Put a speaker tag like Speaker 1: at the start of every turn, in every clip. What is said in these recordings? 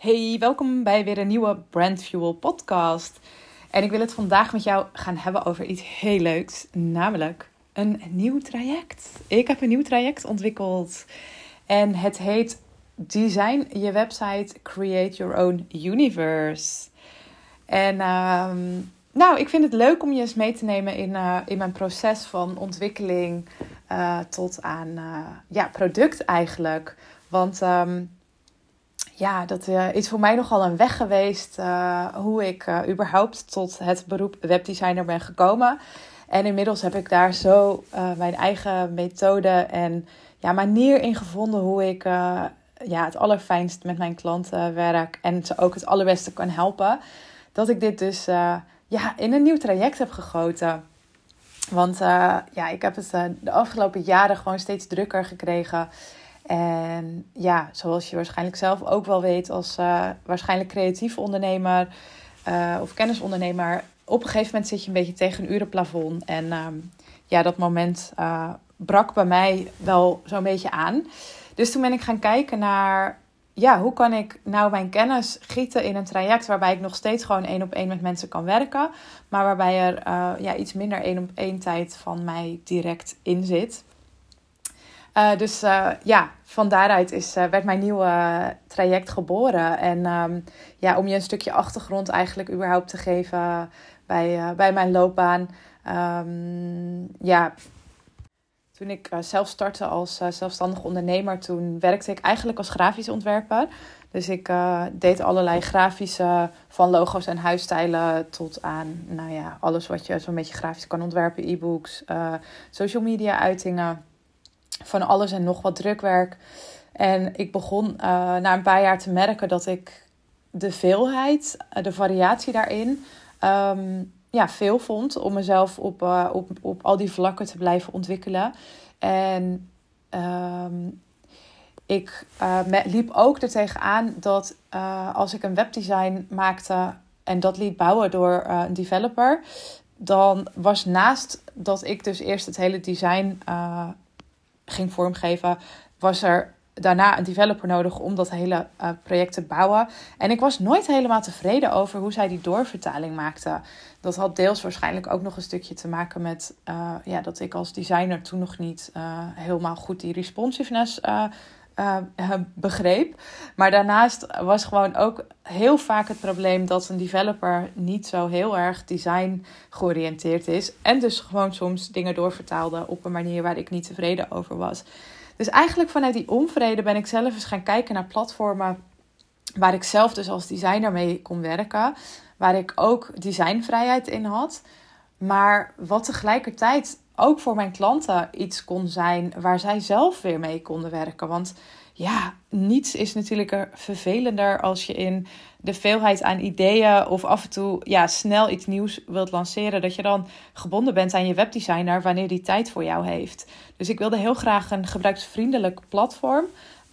Speaker 1: Hey, welkom bij weer een nieuwe Brand Fuel podcast. En ik wil het vandaag met jou gaan hebben over iets heel leuks, namelijk een nieuw traject. Ik heb een nieuw traject ontwikkeld en het heet Design je website, create your own universe. En ehm, nou, ik vind het leuk om je eens mee te nemen in, uh, in mijn proces van ontwikkeling uh, tot aan uh, ja, product eigenlijk. Want um, ja, dat uh, is voor mij nogal een weg geweest uh, hoe ik uh, überhaupt tot het beroep webdesigner ben gekomen. En inmiddels heb ik daar zo mijn eigen methode en ja, manier in gevonden hoe ik ja, het allerfijnst met mijn klanten werk en ze ook het allerbeste kan helpen. Dat ik dit dus ja, in een nieuw traject heb gegoten. Want ja, ik heb het de afgelopen jaren gewoon steeds drukker gekregen. En ja, zoals je waarschijnlijk zelf ook wel weet als uh, waarschijnlijk creatief ondernemer uh, of kennisondernemer, op een gegeven moment zit je een beetje tegen een urenplafond. En uh, ja, dat moment uh, brak bij mij wel zo'n beetje aan. Dus toen ben ik gaan kijken naar, ja, hoe kan ik nou mijn kennis gieten in een traject waarbij ik nog steeds gewoon één op één met mensen kan werken, maar waarbij er ja, iets minder één op één tijd van mij direct in zit. Uh, dus uh, ja, van daaruit is, uh, werd mijn nieuwe traject geboren. En um, ja, om je een stukje achtergrond eigenlijk überhaupt te geven bij, bij mijn loopbaan. Um, ja, toen ik zelf startte als zelfstandig ondernemer, toen werkte ik eigenlijk als grafisch ontwerper. Dus ik deed allerlei grafische, van logo's en huisstijlen tot aan, nou ja, alles wat je zo'n beetje grafisch kan ontwerpen. E-books, social media uitingen van alles en nog wat drukwerk. En ik begon uh, na een paar jaar te merken dat ik de veelheid, uh, de variatie daarin, um, ja, veel vond om mezelf op, uh, op, op al die vlakken te blijven ontwikkelen. En um, ik liep ook er tegenaan dat als ik een webdesign maakte en dat liet bouwen door een developer, dan was naast dat ik dus eerst het hele design ging vormgeven, was er daarna een developer nodig om dat hele uh, project te bouwen. En ik was nooit helemaal tevreden over hoe zij die doorvertaling maakte. Dat had deels waarschijnlijk ook nog een stukje te maken met uh, ja, dat ik als designer toen nog niet uh, helemaal goed die responsiveness begreep. Maar daarnaast was gewoon ook heel vaak het probleem dat een developer niet zo heel erg design georiënteerd is. En dus gewoon soms dingen doorvertaalde op een manier waar ik niet tevreden over was. Dus eigenlijk vanuit die onvrede ben ik zelf eens gaan kijken naar platformen waar ik zelf dus als designer mee kon werken. Waar ik ook designvrijheid in had. Maar wat tegelijkertijd ook voor mijn klanten iets kon zijn waar zij zelf weer mee konden werken. Want ja, niets is natuurlijk vervelender als je in de veelheid aan ideeën of af en toe ja, snel iets nieuws wilt lanceren, dat je dan gebonden bent aan je webdesigner wanneer die tijd voor jou heeft. Dus ik wilde heel graag een gebruiksvriendelijk platform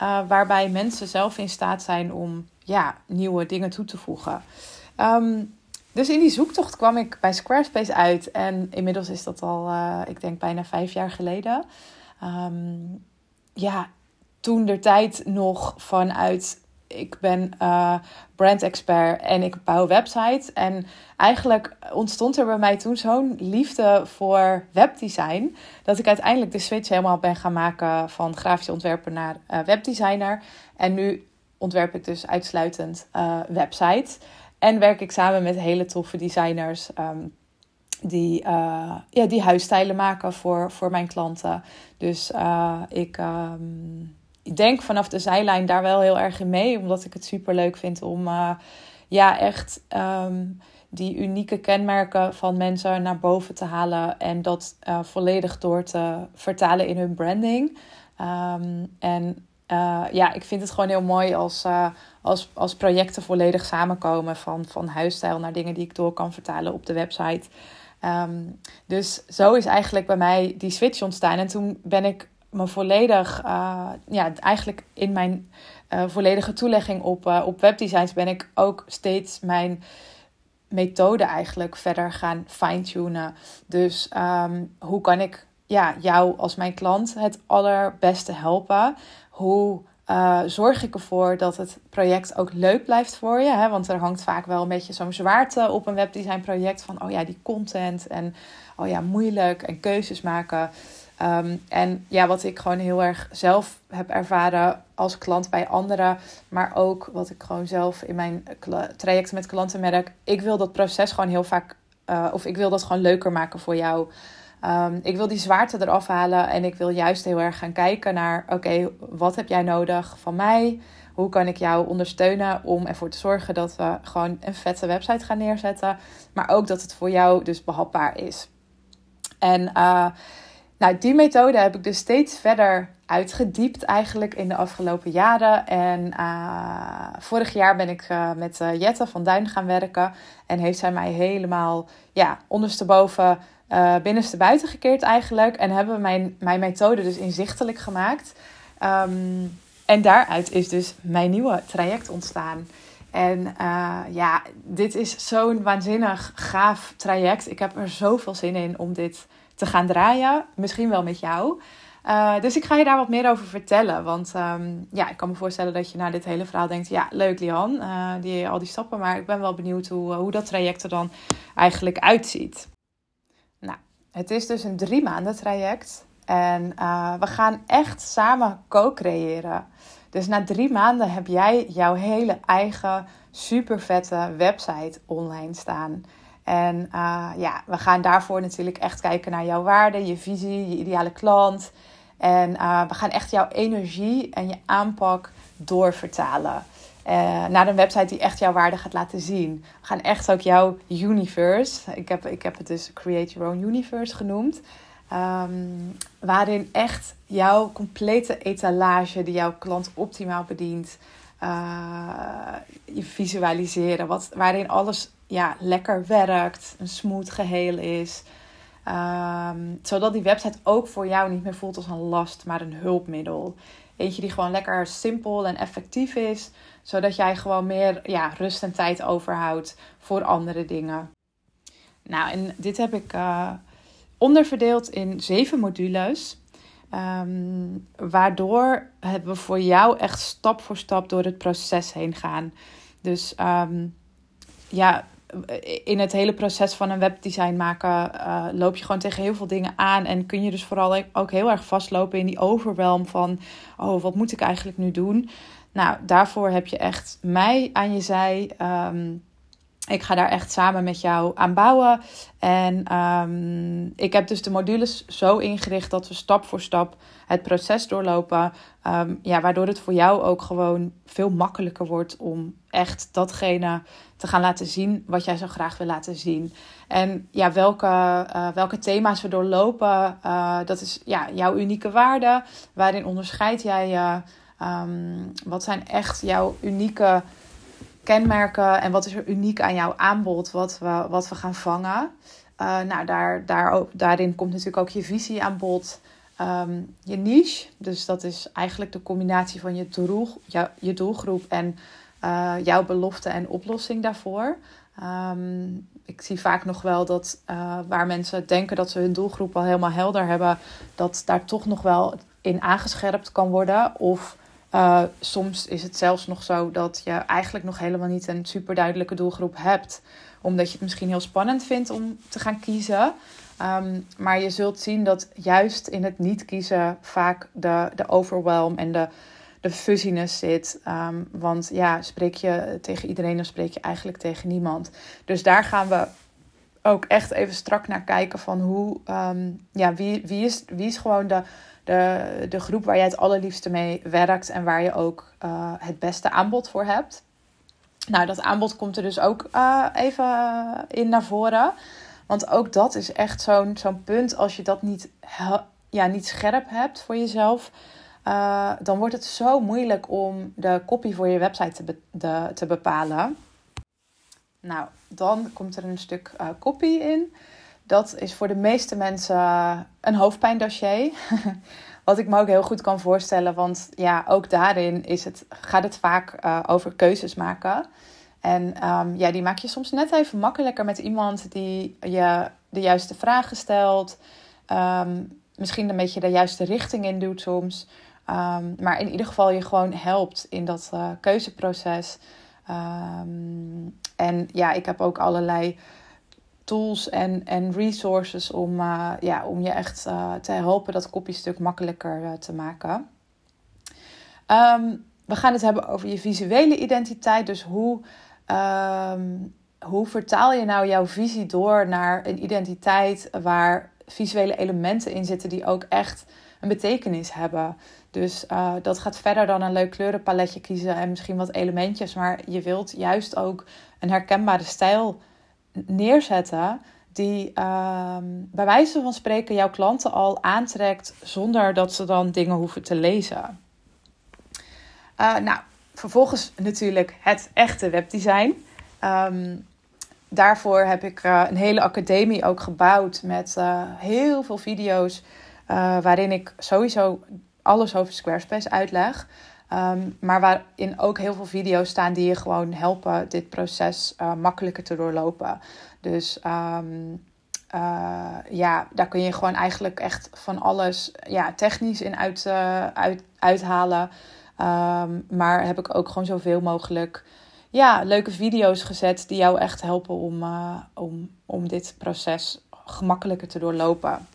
Speaker 1: uh, waarbij mensen zelf in staat zijn om ja, nieuwe dingen toe te voegen. Um, dus in die zoektocht kwam ik bij Squarespace uit en inmiddels is dat al, uh, ik denk bijna vijf jaar geleden. Um, ja, toen de tijd nog vanuit ik ben uh, brand expert en ik bouw websites. En eigenlijk ontstond er bij mij toen zo'n liefde voor webdesign. Dat ik uiteindelijk de switch helemaal ben gaan maken van grafisch ontwerper naar uh, webdesigner. En nu ontwerp ik dus uitsluitend websites. En werk ik samen met hele toffe designers. Um, die, ja, die huisstijlen maken voor, voor mijn klanten. Dus ik. Um, ik denk vanaf de zijlijn daar wel heel erg in mee. Omdat ik het super leuk vind om uh, ja, echt um, die unieke kenmerken van mensen naar boven te halen. En dat uh, volledig door te vertalen in hun branding. En uh, ja, ik vind het gewoon heel mooi als, als, als projecten volledig samenkomen. Van, van huisstijl naar dingen die ik door kan vertalen op de website. Um, dus zo is eigenlijk bij mij die switch ontstaan. En toen ben ik me volledig, uh, ja, eigenlijk in mijn volledige toelegging op, op webdesigns ben ik ook steeds mijn methode eigenlijk verder gaan fine-tunen. Dus um, hoe kan ik ja, jou als mijn klant het allerbeste helpen? Hoe uh, zorg ik ervoor dat het project ook leuk blijft voor je. Hè? Want er hangt vaak wel een beetje zo'n zwaarte op een webdesign project. Van oh ja, die content en oh ja, moeilijk en keuzes maken. Um, en ja, wat ik gewoon heel erg zelf heb ervaren als klant bij anderen. Maar ook wat ik gewoon zelf in mijn trajecten met klanten merk. Ik wil dat proces gewoon heel vaak, uh, of ik wil dat gewoon leuker maken voor jou. Um, ik wil die zwaarte eraf halen en ik wil juist heel erg gaan kijken naar: oké, wat heb jij nodig van mij? Hoe kan ik jou ondersteunen om ervoor te zorgen dat we gewoon een vette website gaan neerzetten, maar ook dat het voor jou dus behapbaar is. En uh, nou, die methode heb ik dus steeds verder uitgediept eigenlijk in de afgelopen jaren. En uh, vorig jaar ben ik uh, met Jette van Duin gaan werken en heeft zij mij helemaal ja, ondersteboven uh, binnenste buiten gekeerd eigenlijk. En hebben mijn, mijn methode dus inzichtelijk gemaakt. Um, en daaruit is dus mijn nieuwe traject ontstaan. En uh, ja, dit is zo'n waanzinnig gaaf traject. Ik heb er zoveel zin in om dit te gaan draaien. Misschien wel met jou. Uh, dus ik ga je daar wat meer over vertellen. Want um, ja, ik kan me voorstellen dat je na dit hele verhaal denkt: ja, leuk Lian, die, al die stappen. Maar ik ben wel benieuwd hoe, hoe dat traject er dan eigenlijk uitziet. Het is dus een drie maanden traject. En uh, we gaan echt samen co-creëren. Dus na drie maanden heb jij jouw hele eigen super vette website online staan. En uh, ja, we gaan daarvoor natuurlijk echt kijken naar jouw waarde, je visie, je ideale klant. En uh, we gaan echt jouw energie en je aanpak doorvertalen. Uh, naar een website die echt jouw waarde gaat laten zien. We gaan echt ook jouw universe. Ik heb, ik heb het dus Create Your Own Universe genoemd. Um, waarin echt jouw complete etalage die jouw klant optimaal bedient. Uh, je visualiseren. Wat, waarin alles ja, lekker werkt. Een smooth geheel is. Um, zodat die website ook voor jou niet meer voelt als een last, maar een hulpmiddel. Eentje die gewoon lekker simpel en effectief is zodat jij gewoon meer ja, rust en tijd overhoudt voor andere dingen. Nou, en dit heb ik uh, onderverdeeld in zeven modules. Um, waardoor we voor jou echt stap voor stap door het proces heen gaan. Dus um, ja, in het hele proces van een webdesign maken uh, loop je gewoon tegen heel veel dingen aan. En kun je dus vooral ook heel erg vastlopen in die overwhelm van: oh, wat moet ik eigenlijk nu doen? Nou, daarvoor heb je echt mij aan je zij. Um, ik ga daar echt samen met jou aan bouwen. En um, ik heb dus de modules zo ingericht dat we stap voor stap het proces doorlopen. Um, ja, waardoor het voor jou ook gewoon veel makkelijker wordt om echt datgene te gaan laten zien wat jij zo graag wil laten zien. En ja, welke, uh, welke thema's we doorlopen, uh, dat is ja, jouw unieke waarde. Waarin onderscheid jij je. Um, wat zijn echt jouw unieke kenmerken en wat is er uniek aan jouw aanbod wat we, wat we gaan vangen? Uh, nou, daar, daar, daarin komt natuurlijk ook je visie aan bod. Um, je niche, dus dat is eigenlijk de combinatie van je, doel, je, je doelgroep en uh, jouw belofte en oplossing daarvoor. Um, ik zie vaak nog wel dat uh, waar mensen denken dat ze hun doelgroep al helemaal helder hebben, dat daar toch nog wel in aangescherpt kan worden. Of uh, soms is het zelfs nog zo dat je eigenlijk nog helemaal niet een super duidelijke doelgroep hebt. Omdat je het misschien heel spannend vindt om te gaan kiezen. Um, maar je zult zien dat juist in het niet kiezen vaak de, de overwhelm en de, de fuzziness zit. Um, want ja, spreek je tegen iedereen, dan spreek je eigenlijk tegen niemand. Dus daar gaan we ook echt even strak naar kijken van hoe, um, ja, wie, wie, is, wie is gewoon de de, de groep waar jij het allerliefste mee werkt en waar je ook uh, het beste aanbod voor hebt. Nou, dat aanbod komt er dus ook uh, even in naar voren. Want ook dat is echt zo'n zo'n punt. Als je dat niet, ja, niet scherp hebt voor jezelf, dan wordt het zo moeilijk om de copy voor je website te, be te bepalen. Nou, dan komt er een stuk copy in. Dat is voor de meeste mensen een hoofdpijndossier. Wat ik me ook heel goed kan voorstellen, want ja, ook daarin is het, gaat het vaak uh, over keuzes maken. En um, ja, die maak je soms net even makkelijker met iemand die je de juiste vragen stelt. Um, misschien een beetje de juiste richting in doet soms. Ehm, maar in ieder geval je gewoon helpt in dat uh, keuzeproces. Ehm, en ja, ik heb ook allerlei tools en, en resources om, uh, ja, om je echt uh, te helpen dat kopiestuk makkelijker te maken. Um, we gaan het hebben over je visuele identiteit. Dus hoe, hoe vertaal je nou jouw visie door naar een identiteit waar visuele elementen in zitten die ook echt een betekenis hebben. Dus dat gaat verder dan een leuk kleurenpaletje kiezen en misschien wat elementjes. Maar je wilt juist ook een herkenbare stijl neerzetten. Die uh, bij wijze van spreken jouw klanten al aantrekt zonder dat ze dan dingen hoeven te lezen. Uh, nou, vervolgens natuurlijk het echte webdesign. Um, daarvoor heb ik uh, een hele academie ook gebouwd met uh, heel veel video's. Waarin ik sowieso alles over Squarespace uitleg. Um, maar waarin ook heel veel video's staan die je gewoon helpen dit proces makkelijker te doorlopen. Dus um, ja, daar kun je gewoon eigenlijk echt van alles ja, technisch in uit, uit, uithalen. Um, maar heb ik ook gewoon zoveel mogelijk ja, leuke video's gezet die jou echt helpen om, om, om dit proces gemakkelijker te doorlopen.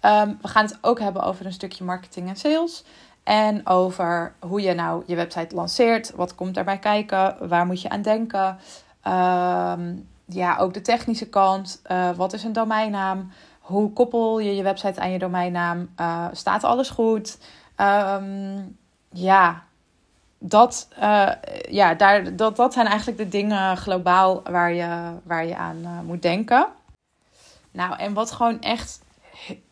Speaker 1: We gaan het ook hebben over een stukje marketing en sales. En over hoe je nou je website lanceert. Wat komt daarbij kijken? Waar moet je aan denken? Um, ja, ook de technische kant. Uh, wat is een domeinnaam? Hoe koppel je je website aan je domeinnaam? Uh, staat alles goed? Um, ja, dat, uh, ja, daar, dat, dat zijn eigenlijk de dingen globaal waar je, waar je aan moet denken. Nou, en wat gewoon echt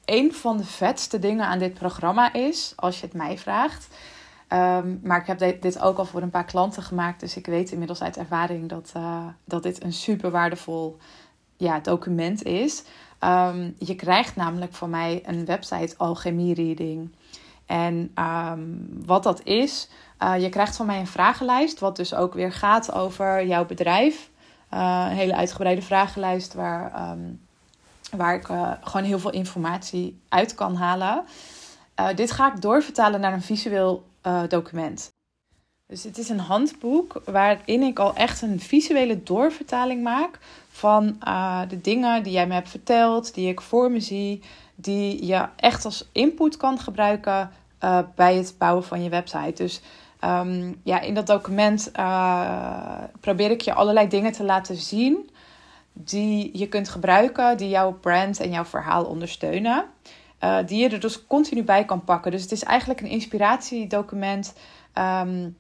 Speaker 1: een van de vetste dingen aan dit programma is, als je het mij vraagt. Um, maar ik heb dit, ook al voor een paar klanten gemaakt, dus ik weet inmiddels uit ervaring dat, uh, dat dit een super waardevol ja, document is. Um, je krijgt namelijk van mij een website alchemie reading. En um, wat dat is, uh, je krijgt van mij een vragenlijst, wat dus ook weer gaat over jouw bedrijf. Uh, een hele uitgebreide vragenlijst waar, waar ik uh, gewoon heel veel informatie uit kan halen. dit ga ik doorvertalen naar een visueel document. Dus het is een handboek waarin ik al echt een visuele doorvertaling maak van de dingen die jij me hebt verteld, die ik voor me zie, die je echt als input kan gebruiken bij het bouwen van je website. Dus Um, ja, in dat document probeer ik je allerlei dingen te laten zien die je kunt gebruiken, die jouw brand en jouw verhaal ondersteunen. Uh, die je er dus continu bij kan pakken. Dus het is eigenlijk een inspiratiedocument um,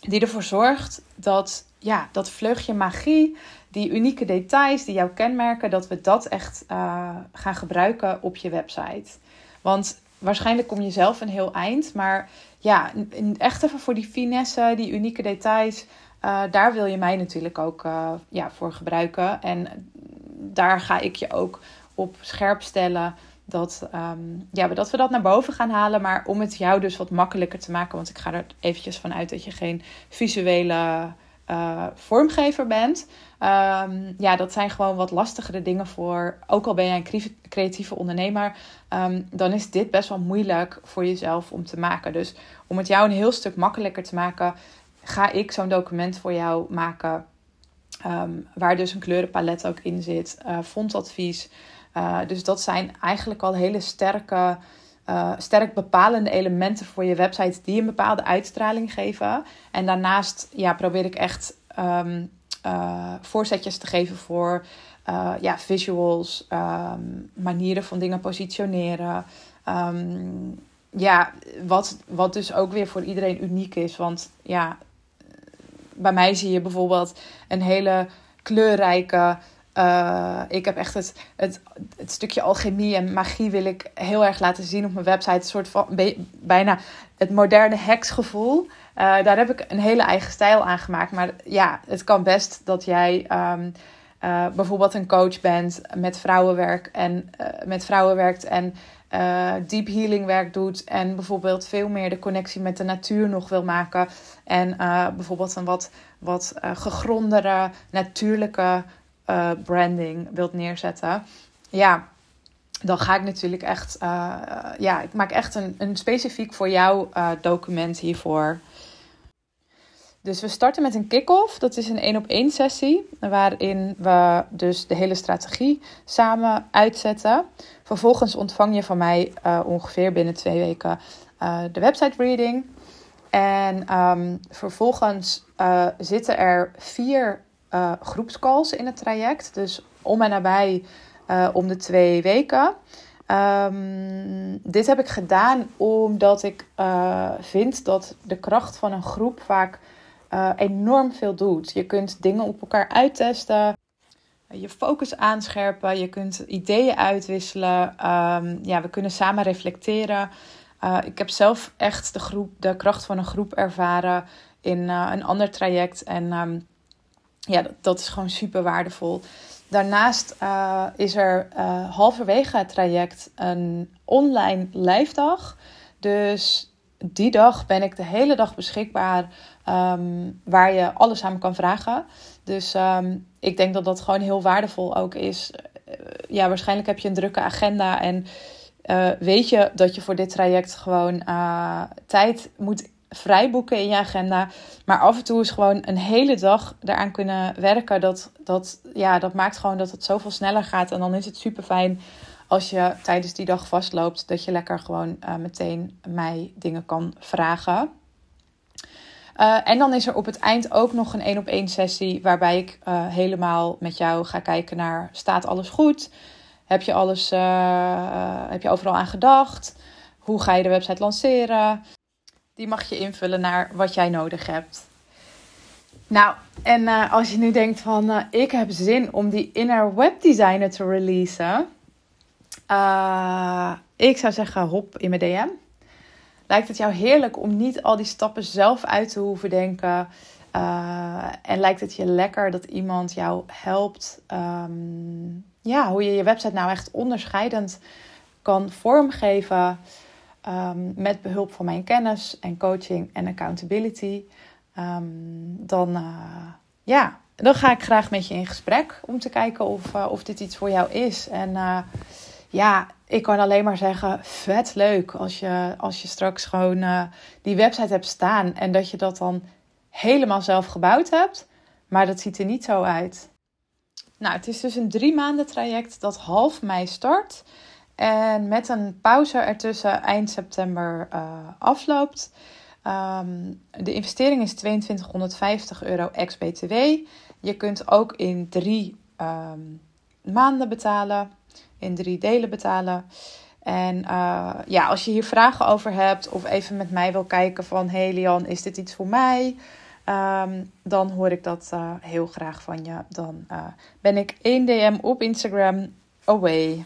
Speaker 1: die ervoor zorgt dat ja, dat vleugje magie, die unieke details die jou kenmerken, dat we dat echt uh, gaan gebruiken op je website. Want waarschijnlijk kom je zelf een heel eind, maar ja, echt even voor die finesse, die unieke details. Uh, daar wil je mij natuurlijk ook uh, ja, voor gebruiken. En daar ga ik je ook op scherp stellen dat, um, ja, dat we dat naar boven gaan halen. Maar om het jou dus wat makkelijker te maken. Want ik ga er eventjes vanuit dat je geen visuele uh, vormgever bent. Um, ja, dat zijn gewoon wat lastigere dingen voor. Ook al ben jij een creatieve ondernemer, um, dan is dit best wel moeilijk voor jezelf om te maken. Dus om het jou een heel stuk makkelijker te maken, ga ik zo'n document voor jou maken. Um, waar dus een kleurenpalet ook in zit, uh, fontadvies. Uh, dus dat zijn eigenlijk al hele sterke uh, sterk bepalende elementen voor je website die een bepaalde uitstraling geven. En daarnaast ja, probeer ik echt uh, voorzetjes te geven voor ja, visuals, um, manieren van dingen positioneren. Ja, wat, wat dus ook weer voor iedereen uniek is. Want ja, bij mij zie je bijvoorbeeld een hele kleurrijke uh, ik heb echt het, het, het, stukje alchemie en magie wil ik heel erg laten zien op mijn website. Een soort van bijna het moderne heksgevoel. Uh, daar heb ik een hele eigen stijl aan gemaakt. Maar ja, het kan best dat jij um, uh, bijvoorbeeld een coach bent met vrouwenwerk en met vrouwen werkt en deep healing werk doet. En bijvoorbeeld veel meer de connectie met de natuur nog wil maken. En bijvoorbeeld een wat, wat gegrondere, natuurlijke uh, branding wilt neerzetten. Ja, dan ga ik natuurlijk echt, uh, ja, ik maak echt een, een specifiek voor jou uh, document hiervoor. Dus we starten met een kick-off. Dat is een één op één sessie. Waarin we dus de hele strategie samen uitzetten. Vervolgens ontvang je van mij uh, ongeveer binnen twee weken de website reading. En um, vervolgens zitten er vier groepscalls in het traject. Dus om en nabij om de twee weken. Um, dit heb ik gedaan omdat ik vind dat de kracht van een groep vaak uh, enorm veel doet. Je kunt dingen op elkaar uittesten, je focus aanscherpen, je kunt ideeën uitwisselen. Um, ja, we kunnen samen reflecteren. ik heb zelf echt de, groep, de kracht van een groep ervaren in een ander traject. En um, ja, dat, dat is gewoon super waardevol. Daarnaast is er halverwege het traject een online live dag. Dus die dag ben ik de hele dag beschikbaar um, waar je alles aan kan vragen. Dus um, ik denk dat dat gewoon heel waardevol ook is. Uh, ja, waarschijnlijk heb je een drukke agenda en weet je dat je voor dit traject gewoon tijd moet vrijboeken in je agenda. Maar af en toe is gewoon een hele dag daaraan kunnen werken. Dat, dat, ja, dat maakt gewoon dat het zoveel sneller gaat. En dan is het super fijn als je tijdens die dag vastloopt. Dat je lekker gewoon meteen mij dingen kan vragen. Uh, en dan is er op het eind ook nog een één op één sessie. Waarbij ik uh, helemaal met jou ga kijken naar staat alles goed? Heb je alles, heb je overal aan gedacht? Hoe ga je de website lanceren? Die mag je invullen naar wat jij nodig hebt. Nou, en als je nu denkt van ik heb zin om die inner webdesigner te releasen. Ik zou zeggen hop in mijn DM. Lijkt het jou heerlijk om niet al die stappen zelf uit te hoeven denken? en lijkt het je lekker dat iemand jou helpt? Um, ja, hoe je je website nou echt onderscheidend kan vormgeven? um, met behulp van mijn kennis en coaching en accountability, um, dan, uh, ja, dan ga ik graag met je in gesprek om te kijken of, uh, of dit iets voor jou is. En ja, ik kan alleen maar zeggen, vet leuk als je, als je straks gewoon die website hebt staan en dat je dat dan helemaal zelf gebouwd hebt, maar dat ziet er niet zo uit. Nou, het is dus een drie maanden traject dat half mei start. En met een pauze ertussen eind september uh, afloopt. Um, de investering is 2250 euro ex-BTW. Je kunt ook in drie um, maanden betalen, in drie delen betalen. En uh, ja, als je hier vragen over hebt of even met mij wil kijken van... Hey Lian, is dit iets voor mij? Um, dan hoor ik dat uh, heel graag van je. Dan ben ik één DM op Instagram away.